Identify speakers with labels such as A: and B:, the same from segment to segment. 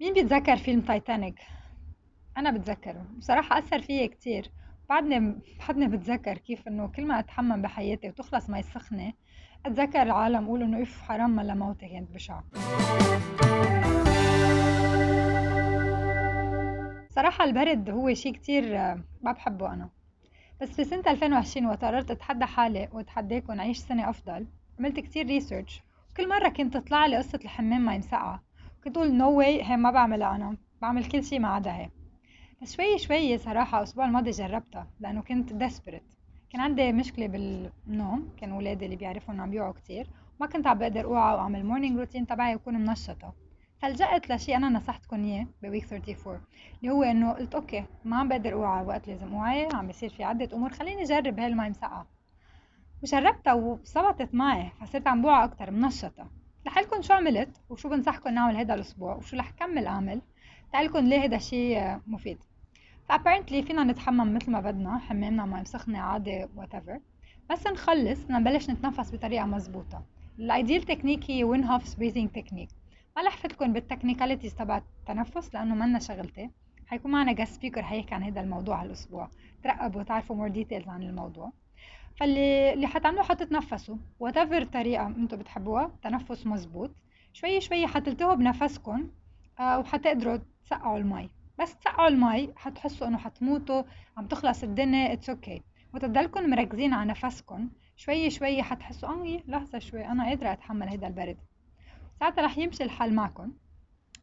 A: مين بيتذكر فيلم تايتانيك أنا بتذكره. بصراحة أثر فيي كتير. بعدني بعدني بتذكر كيف إنه كل ما أتحمم بحياتي وتخلص مي سخنة أتذكر العالم يقولوا إنه إف حرام ملا موتة كانت بشعة صراحة البرد هو شي كتير آه، ما بحبه أنا. بس في سنة 2020 وقررت أتحدى حالي واتحداكم أعيش سنة أفضل. عملت كتير research وكل مرة كنت تطلع لي قصة الحمام مي مسقعة كنت أقول no way هي ما بعملها أنا. بعمل كل شي ما عدا هي بس شوي شوي صراحة الأسبوع الماضي جربتها لأنه كنت desperate. كان عندي مشكلة بالنوم كان ولادي اللي بيعرفوا إنه عم بيوعوا كتير. وما كنت عم بقدر أوعى وأعمل morning routine تبعي وأكون منشطة. فلجأت لشيء أنا نصحتكم إياه ب week 34 اللي هو إنه قلت أوكي ما عم بقدر أوعى وقت لازم أوعى عم بيصير في عدة أمور خليني أجرب هالمي مسقعة وجربتها وظبطت معي فصرت عم بوعى أكتر منشطة. لحالكم شو عملت وشو بنصحكم نعمل هذا الأسبوع وشو رح كمل أعمل تقلكم ليه هذا الشيء مفيد. ف apparently فينا نتحمم مثل ما بدنا حمامنا مي مسخنة عادي whatever. بس نخلص بدنا نبلش نتنفس بطريقة مزبوطة ال ideal technique هي Wim Hof's breathing technique ما رح فتكم بال technicalities تبع التنفس لأنه منا شغلتي. حيكون معنا guest speaker حيحكي عن هذا الموضوع هالأسبوع. ترقبوا تعرفوا more details عن الموضوع. فاللي اللي حتعملوه حتتنفسوا. وات طريقة أنتم بتحبوها تنفس مزبوط شوي شوي حتلتهوا بنفسكم آه، وحتقدروا تسقعوا المي. بس تسقعوا المي حتحسوا انه حتموتوا عم تخلص الدنيا it's okay. وتضلكم مركزين على نفسكم. شوي شوي حتحسوا آه لحظة شوي أنا قادرة أتحمل هيدا البرد. ساعتها رح يمشي الحال معكم.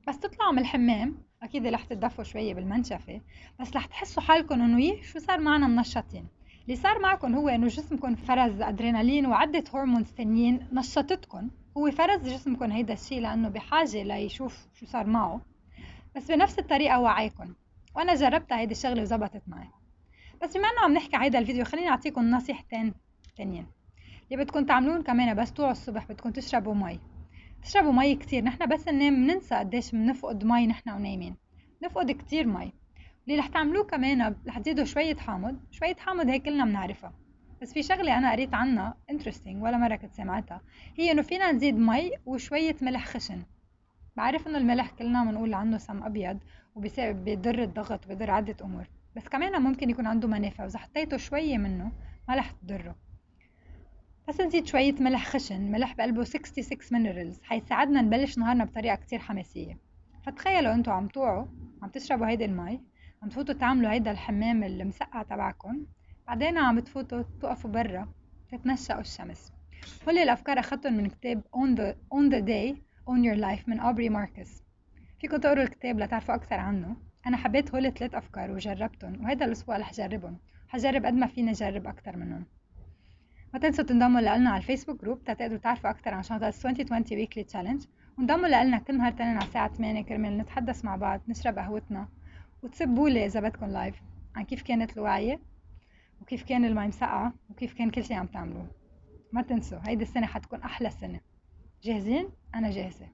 A: بس تطلعوا من الحمام أكيد رح تدفوا شوي بالمنشفة. بس رح تحسوا حالكم إنه يه شو صار معنا منشطين. اللي صار معكم هو إنه جسمكم فرز أدرينالين وعدة هرمونز تانيين نشطتكم. هو فرز جسمكم هيدا الشيء لأنه بحاجة ليشوف شو صار معه. بس بنفس الطريقة وعيكم. وأنا جربتها هيدي الشغلة وزبطت معي. بس بما إنه عم نحكي هيدا الفيديو خليني أعطيكم نصيحتين تانيين. اللي بدكم تعملون كمان بس توعوا الصبح بدكم تشربوا مي. تشربوا مي كتير. نحن بس ننام بننسى قديش بنفقد مي نحن ونايمين. نفقد كتير مي. اللي رح تعملوه كمان رح تزيدوا شوية حامض؟ شوية حامض هيك كلنا بنعرفها. بس في شغلة أنا قريت عنها interesting ولا مرة كنت سمعتها. هي إنه فينا نزيد مي وشوية ملح خشن. بعرف إنه الملح كلنا بنقول عنه سم أبيض وبيضر الضغط وبيضر عدة أمور. بس كمان ممكن يكون عنده منافع وإذا حطيته شوية منه ما رح تضره. بس نزيد شوية ملح خشن ملح بقلبه 66 minerals حيساعدنا نبلش نهارنا بطريقة كتير حماسية. فتخيلوا أنتوا عم توعوا عم تشربوا هيدي المي عم تفوتوا تعملوا هيدا الحمام المسقع تبعكم. بعدين عم تفوتوا توقفوا برا تتنشأوا الشمس. كل الأفكار أخذتهم من كتاب On the, On the Day Own Your Life من أوبري ماركوس. فيكم تقروا الكتاب لتعرفوا أكثر عنه. أنا حبيت هول الثلاث أفكار وجربتهم وهذا الأسبوع رح جربهم. حجرب قد ما فيني أجرب أكثر منهم. ما تنسوا تنضموا لنا على الفيسبوك group تقدروا تعرفوا أكثر عن شهادة 2020 weekly challenge وانضموا لنا كل نهار تاني على الساعة 8 كرمال نتحدث مع بعض نشرب قهوتنا. وتكتبوا لي إذا بدكم live عن كيف كانت الوعية؟ وكيف كان المي مسقعة وكيف كان كل شيء عم تعملوه؟ ما تنسوا هيدي السنة حتكون أحلى سنة. جاهزين؟ أنا جاهزة.